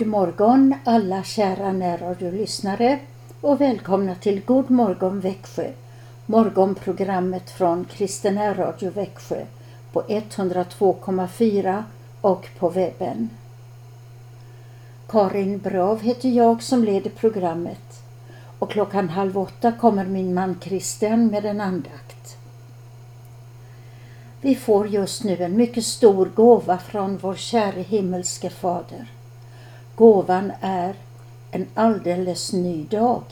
God morgon alla kära närradiolyssnare och välkomna till God morgon Växjö, morgonprogrammet från Kristen närradio Växjö på 102,4 och på webben. Karin Brav heter jag som leder programmet och klockan halv åtta kommer min man Christian med en andakt. Vi får just nu en mycket stor gåva från vår käre himmelske Fader. Gåvan är en alldeles ny dag.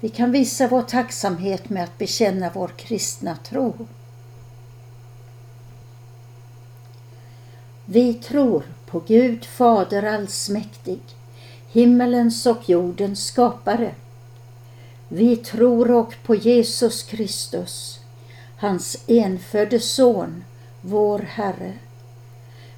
Vi kan visa vår tacksamhet med att bekänna vår kristna tro. Vi tror på Gud Fader allsmäktig, himmelens och jordens skapare. Vi tror och på Jesus Kristus, hans enfödde son, vår Herre,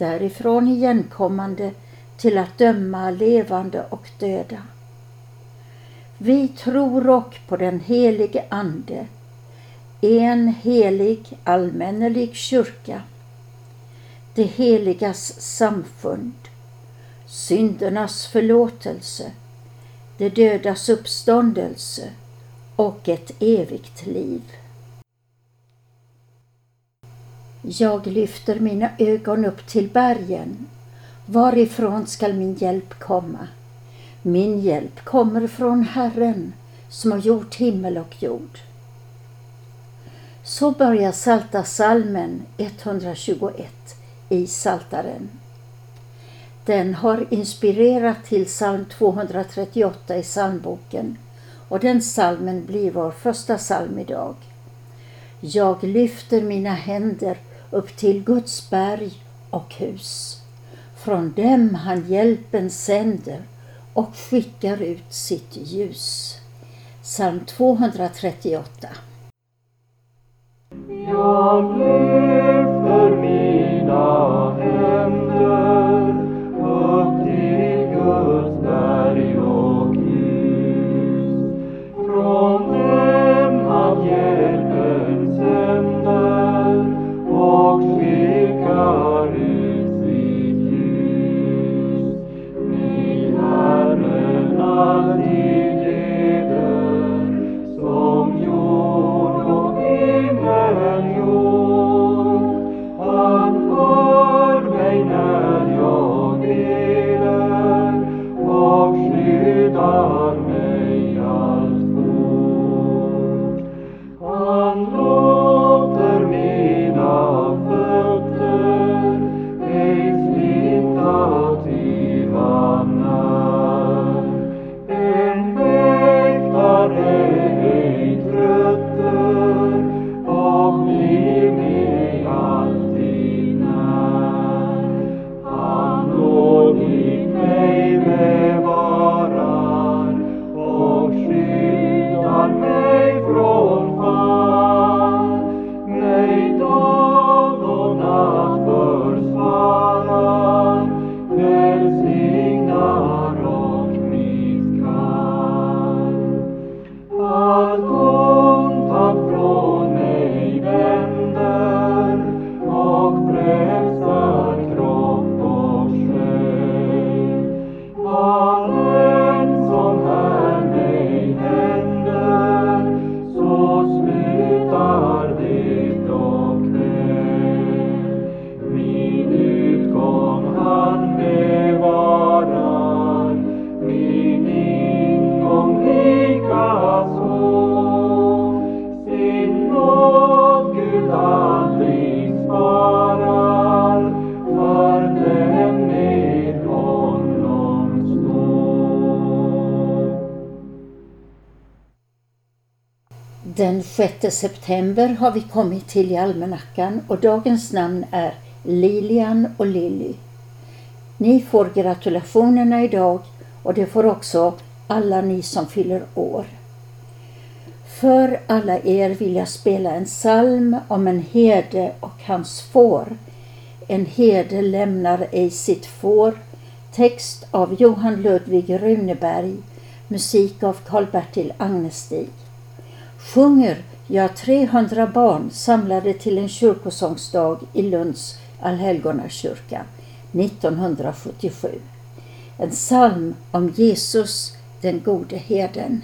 därifrån igenkommande till att döma levande och döda. Vi tror och på den helige Ande, en helig allmännelig kyrka, det heligas samfund, syndernas förlåtelse, de dödas uppståndelse och ett evigt liv. Jag lyfter mina ögon upp till bergen. Varifrån skall min hjälp komma? Min hjälp kommer från Herren som har gjort himmel och jord. Så börjar Salta salmen 121 i Saltaren. Den har inspirerat till psalm 238 i psalmboken och den salmen blir vår första psalm idag. Jag lyfter mina händer upp till Guds berg och hus. Från dem han hjälpen sänder och skickar ut sitt ljus. Psalm 238 Jag lyfter mina 6 september har vi kommit till i almanackan och dagens namn är Lilian och Lilly. Ni får gratulationerna idag och det får också alla ni som fyller år. För alla er vill jag spela en psalm om en herde och hans får. En herde lämnar ej sitt får. Text av Johan Ludvig Runeberg. Musik av Karl-Bertil Agnestig. Sjunger jag 300 barn samlade till en kyrkosångsdag i Lunds allhelgonakyrka 1977. En psalm om Jesus, den gode herden.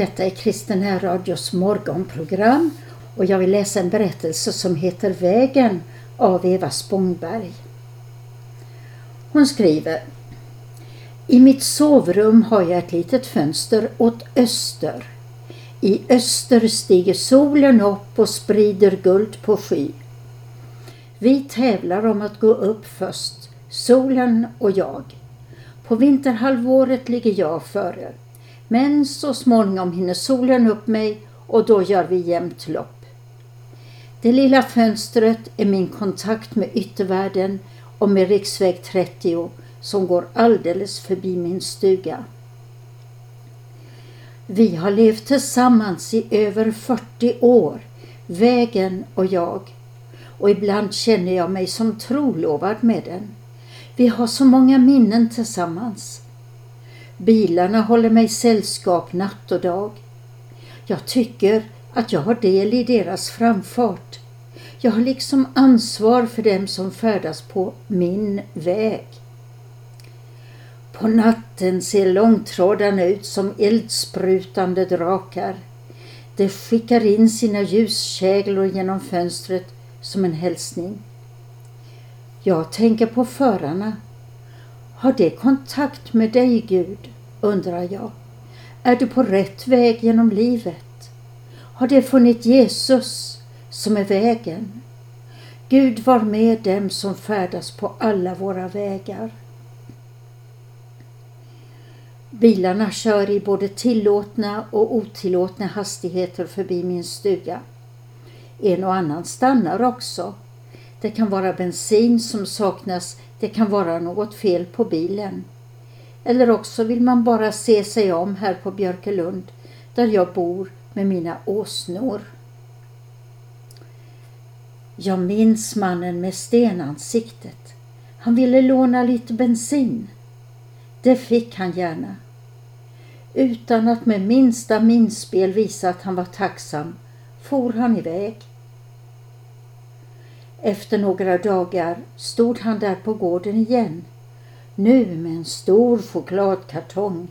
Detta är Kristen radios morgonprogram och jag vill läsa en berättelse som heter Vägen av Eva Spångberg. Hon skriver I mitt sovrum har jag ett litet fönster åt öster. I öster stiger solen upp och sprider guld på sky. Vi tävlar om att gå upp först, solen och jag. På vinterhalvåret ligger jag före. Men så småningom hinner solen upp mig och då gör vi jämnt lopp. Det lilla fönstret är min kontakt med yttervärlden och med riksväg 30 som går alldeles förbi min stuga. Vi har levt tillsammans i över 40 år, vägen och jag. Och ibland känner jag mig som trolovad med den. Vi har så många minnen tillsammans. Bilarna håller mig sällskap natt och dag. Jag tycker att jag har del i deras framfart. Jag har liksom ansvar för dem som färdas på min väg. På natten ser långtradarna ut som eldsprutande drakar. De skickar in sina ljuskäglor genom fönstret som en hälsning. Jag tänker på förarna har det kontakt med dig, Gud, undrar jag. Är du på rätt väg genom livet? Har det funnit Jesus som är vägen? Gud var med dem som färdas på alla våra vägar. Bilarna kör i både tillåtna och otillåtna hastigheter förbi min stuga. En och annan stannar också. Det kan vara bensin som saknas det kan vara något fel på bilen. Eller också vill man bara se sig om här på Björkelund där jag bor med mina åsnor. Jag minns mannen med stenansiktet. Han ville låna lite bensin. Det fick han gärna. Utan att med minsta minspel visa att han var tacksam for han iväg. Efter några dagar stod han där på gården igen, nu med en stor chokladkartong.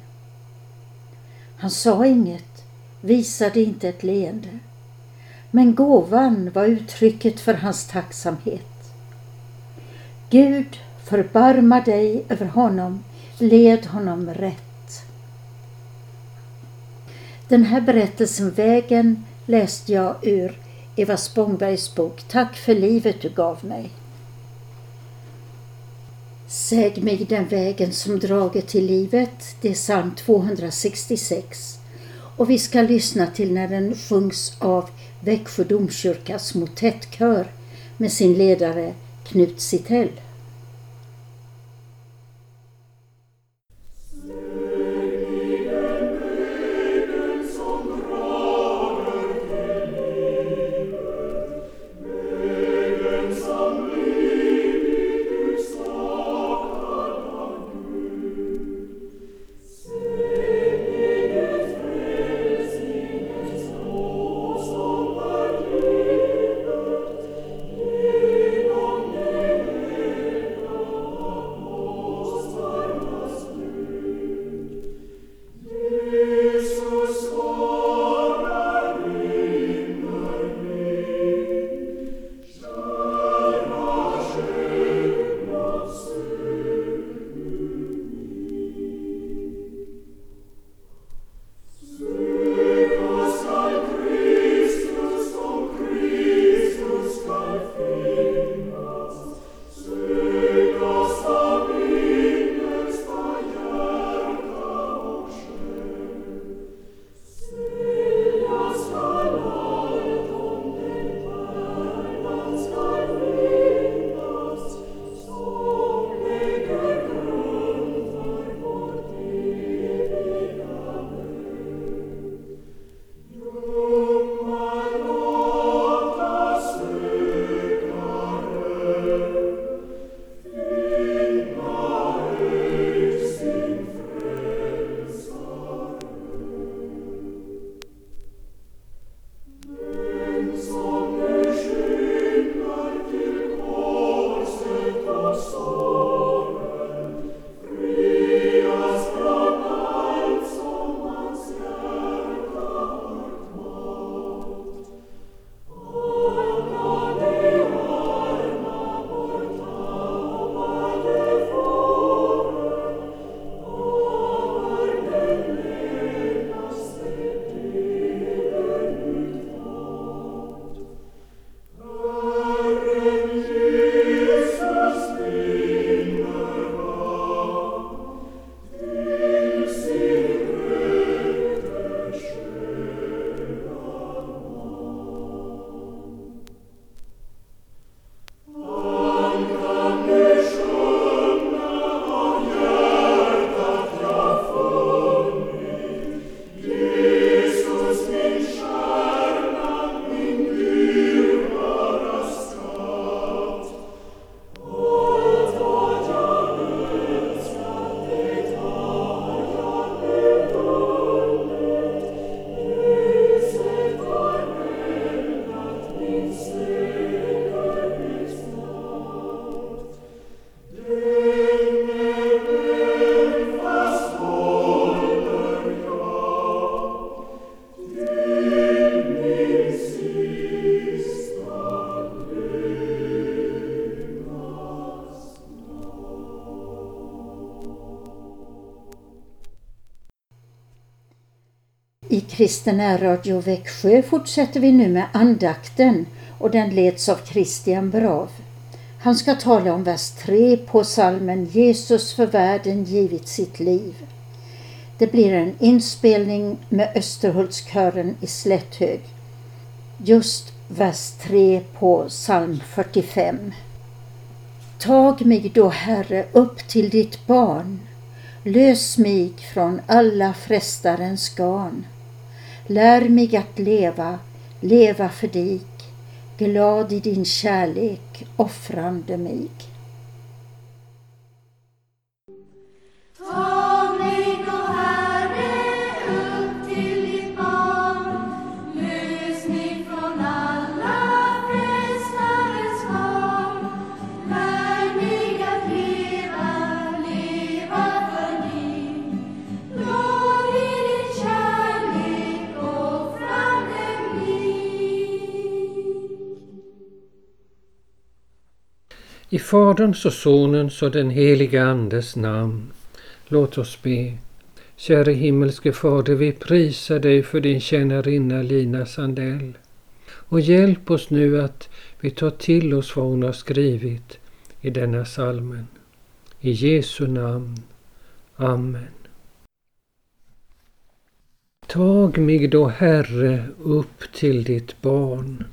Han sa inget, visade inte ett leende. Men gåvan var uttrycket för hans tacksamhet. Gud, förbarma dig över honom, led honom rätt. Den här berättelsen Vägen läste jag ur Eva Spångbergs bok Tack för livet du gav mig. Säg mig den vägen som drager till livet. Det är psalm 266. Och vi ska lyssna till när den sjungs av Växjö domkyrkas motettkör med sin ledare Knut Sittell. Kristen Radio Växjö fortsätter vi nu med andakten och den leds av Christian Brav. Han ska tala om vers 3 på salmen Jesus för världen givit sitt liv. Det blir en inspelning med Österhultskören i Slätthög. Just vers 3 på psalm 45. Tag mig då, Herre, upp till ditt barn. Lös mig från alla frestarens garn. Lär mig att leva, leva för dig, glad i din kärlek, offrande mig. I Faderns och Sonens och den helige Andes namn. Låt oss be. Käre himmelske Fader, vi prisar dig för din tjänarinna Lina Sandell. Och hjälp oss nu att vi tar till oss vad hon har skrivit i denna salmen. I Jesu namn. Amen. Tag mig då, Herre, upp till ditt barn.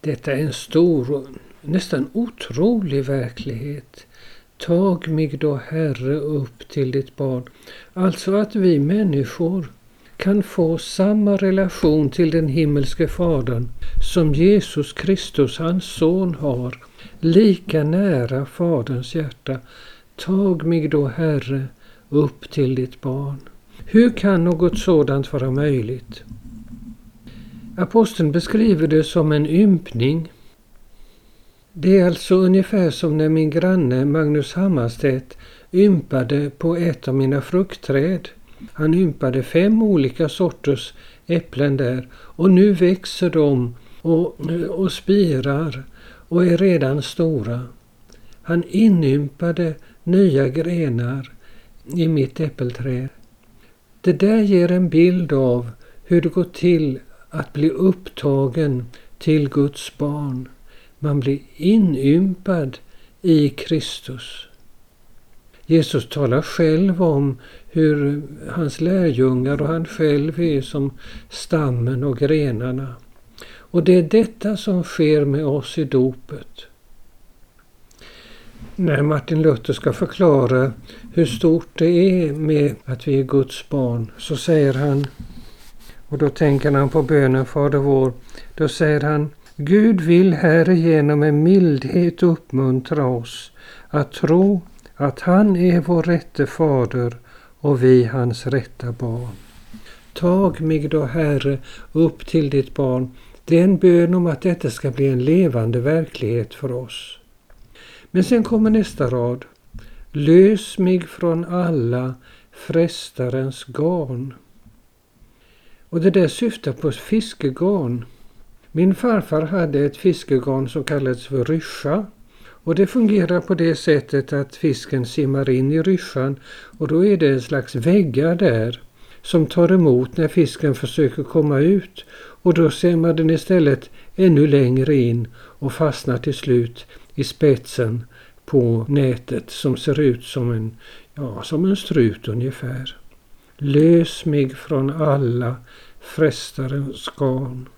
Detta är en stor och nästan otrolig verklighet. Tag mig då, Herre, upp till ditt barn. Alltså att vi människor kan få samma relation till den himmelske Fadern som Jesus Kristus, hans son, har. Lika nära Faderns hjärta. Tag mig då, Herre, upp till ditt barn. Hur kan något sådant vara möjligt? Aposteln beskriver det som en ympning. Det är alltså ungefär som när min granne Magnus Hammarstedt ympade på ett av mina fruktträd. Han ympade fem olika sorters äpplen där och nu växer de och, och spirar och är redan stora. Han inympade nya grenar i mitt äppelträd. Det där ger en bild av hur det går till att bli upptagen till Guds barn. Man blir inympad i Kristus. Jesus talar själv om hur hans lärjungar och han själv är som stammen och grenarna. Och det är detta som sker med oss i dopet. När Martin Luther ska förklara hur stort det är med att vi är Guds barn så säger han, och då tänker han på bönen Fader vår, då säger han Gud vill härigenom med mildhet uppmuntra oss att tro att han är vår rätte fader och vi hans rätta barn. Tag mig då, Herre, upp till ditt barn. Det är en bön om att detta ska bli en levande verklighet för oss. Men sen kommer nästa rad. Lös mig från alla frestarens garn. Och det där syftar på fiskegarn. Min farfar hade ett fiskegarn som kallades för ryscha. Och det fungerar på det sättet att fisken simmar in i ryschan och då är det en slags väggar där som tar emot när fisken försöker komma ut och då simmar den istället ännu längre in och fastnar till slut i spetsen på nätet som ser ut som en, ja, som en strut ungefär. Lös mig från alla frestarens garn.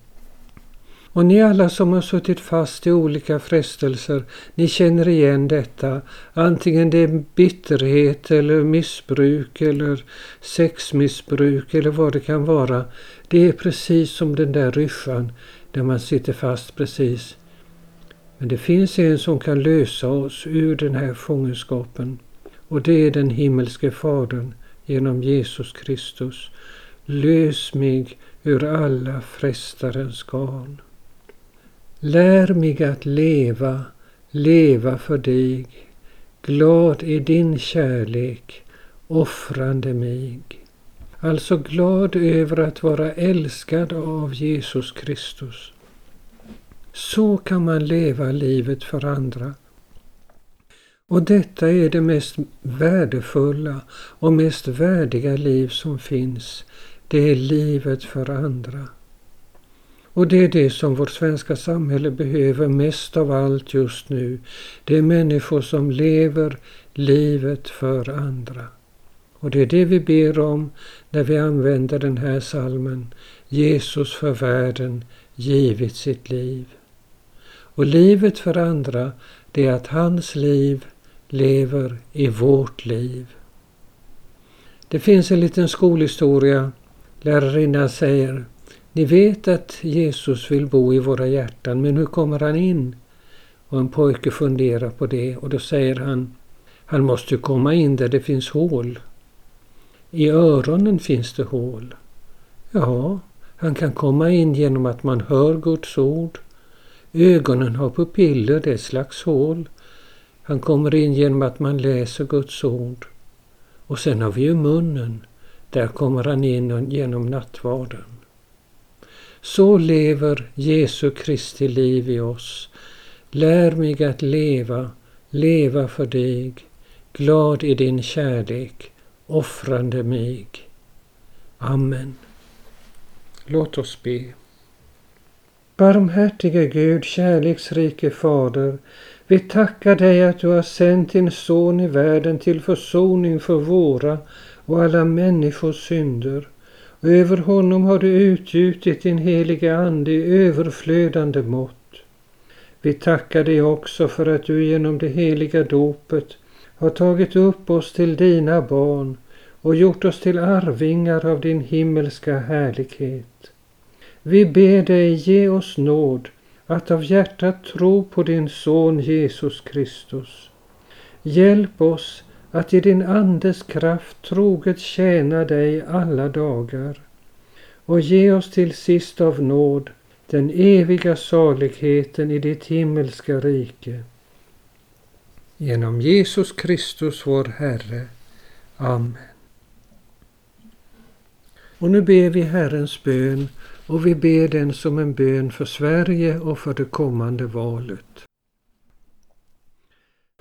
Och ni alla som har suttit fast i olika frestelser, ni känner igen detta. Antingen det är bitterhet eller missbruk eller sexmissbruk eller vad det kan vara. Det är precis som den där ryschan där man sitter fast precis. Men det finns en som kan lösa oss ur den här fångenskapen. Och det är den himmelske Fadern genom Jesus Kristus. Lös mig ur alla frestarens garn. Lär mig att leva, leva för dig, glad i din kärlek, offrande mig. Alltså glad över att vara älskad av Jesus Kristus. Så kan man leva livet för andra. Och detta är det mest värdefulla och mest värdiga liv som finns. Det är livet för andra. Och det är det som vårt svenska samhälle behöver mest av allt just nu. Det är människor som lever livet för andra. Och det är det vi ber om när vi använder den här salmen. Jesus för världen givit sitt liv. Och livet för andra, det är att hans liv lever i vårt liv. Det finns en liten skolhistoria. Lärarinnan säger ni vet att Jesus vill bo i våra hjärtan, men hur kommer han in? Och en pojke funderar på det och då säger han, han måste komma in där det finns hål. I öronen finns det hål. Ja, han kan komma in genom att man hör Guds ord. Ögonen har pupiller, det är ett slags hål. Han kommer in genom att man läser Guds ord. Och sen har vi ju munnen. Där kommer han in genom nattvarden. Så lever Jesu Kristi liv i oss. Lär mig att leva, leva för dig, glad i din kärlek, offrande mig. Amen. Låt oss be. Barmhärtige Gud, kärleksrike Fader, vi tackar dig att du har sänt din son i världen till försoning för våra och alla människors synder. Över honom har du utgjutit din heliga Ande i överflödande mått. Vi tackar dig också för att du genom det heliga dopet har tagit upp oss till dina barn och gjort oss till arvingar av din himmelska härlighet. Vi ber dig ge oss nåd att av hjärtat tro på din son Jesus Kristus. Hjälp oss att i din Andes kraft troget tjäna dig alla dagar och ge oss till sist av nåd den eviga saligheten i ditt himmelska rike. Genom Jesus Kristus vår Herre. Amen. Och nu ber vi Herrens bön och vi ber den som en bön för Sverige och för det kommande valet.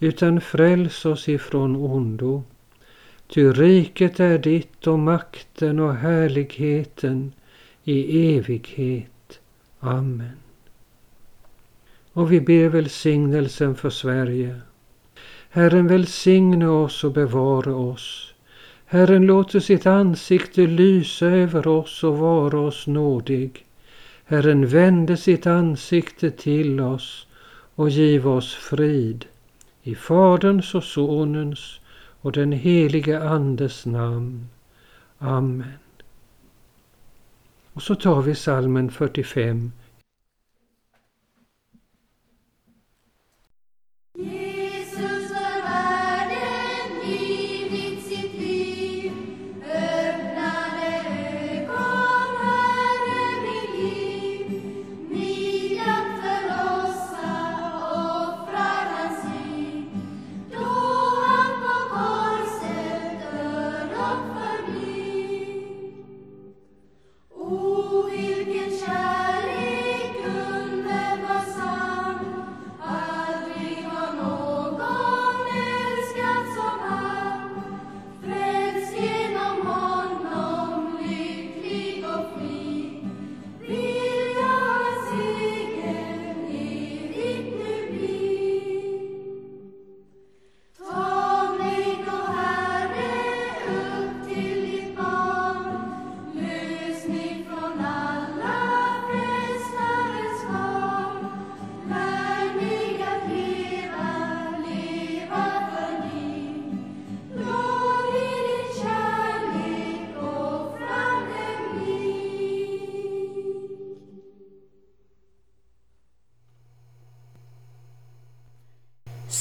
utan fräls oss ifrån ondo. Ty riket är ditt och makten och härligheten i evighet. Amen. Och vi ber välsignelsen för Sverige. Herren välsigne oss och bevara oss. Herren låter sitt ansikte lysa över oss och vara oss nådig. Herren vände sitt ansikte till oss och giv oss frid. I Faderns och Sonens och den helige Andes namn. Amen. Och så tar vi salmen 45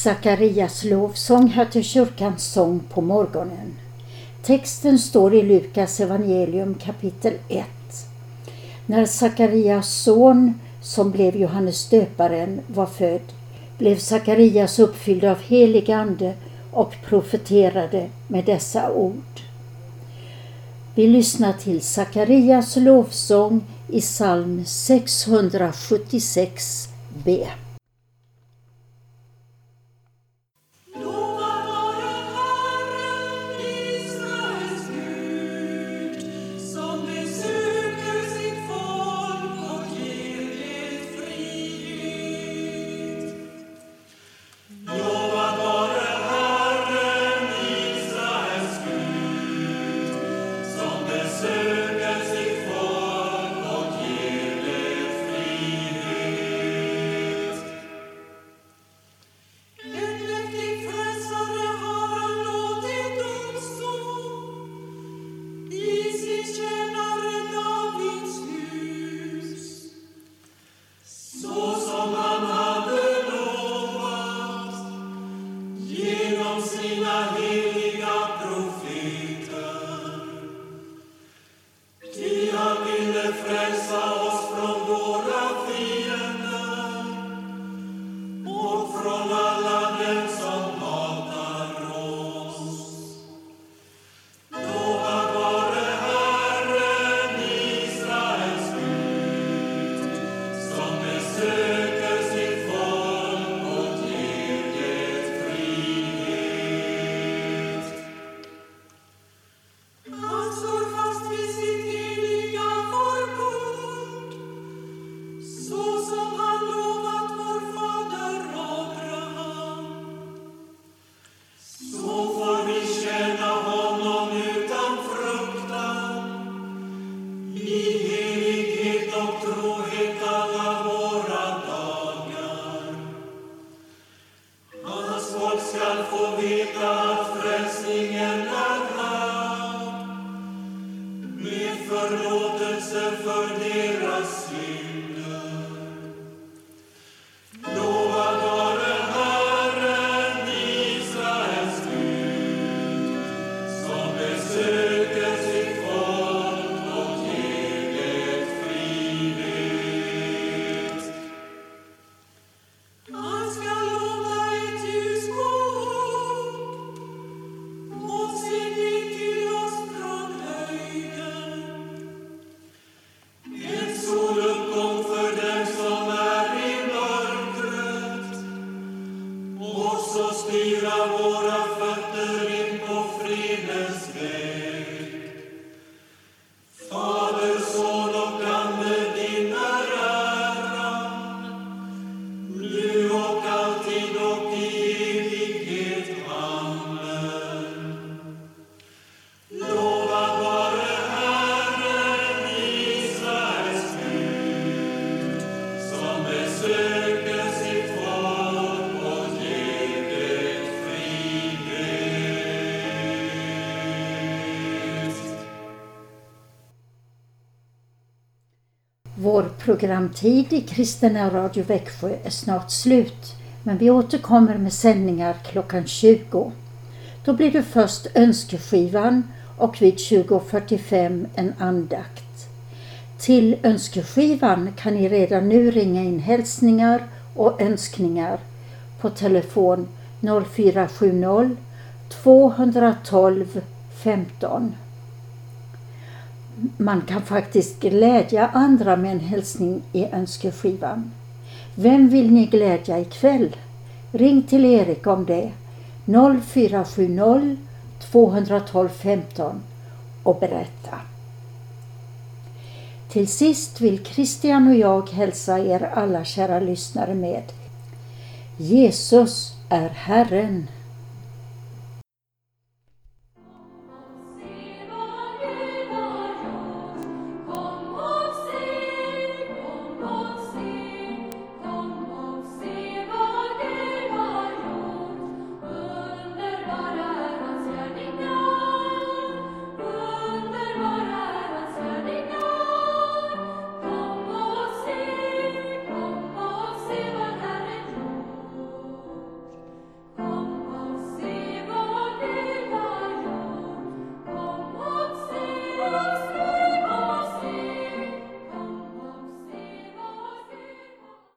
Sakarias lovsång hör till kyrkans sång på morgonen. Texten står i Lukas evangelium kapitel 1. När Sakarias son, som blev Johannes döparen, var född blev Sakarias uppfylld av helig ande och profeterade med dessa ord. Vi lyssnar till Sakarias lovsång i psalm 676b. mercy. Programtid i Kristina Radio Växjö är snart slut men vi återkommer med sändningar klockan 20. Då blir det först önskeskivan och vid 20.45 en andakt. Till önskeskivan kan ni redan nu ringa in hälsningar och önskningar på telefon 0470 212 15. Man kan faktiskt glädja andra med en hälsning i önskeskivan. Vem vill ni glädja ikväll? Ring till Erik om det. 0470 212 15 och berätta. Till sist vill Christian och jag hälsa er alla kära lyssnare med Jesus är Herren.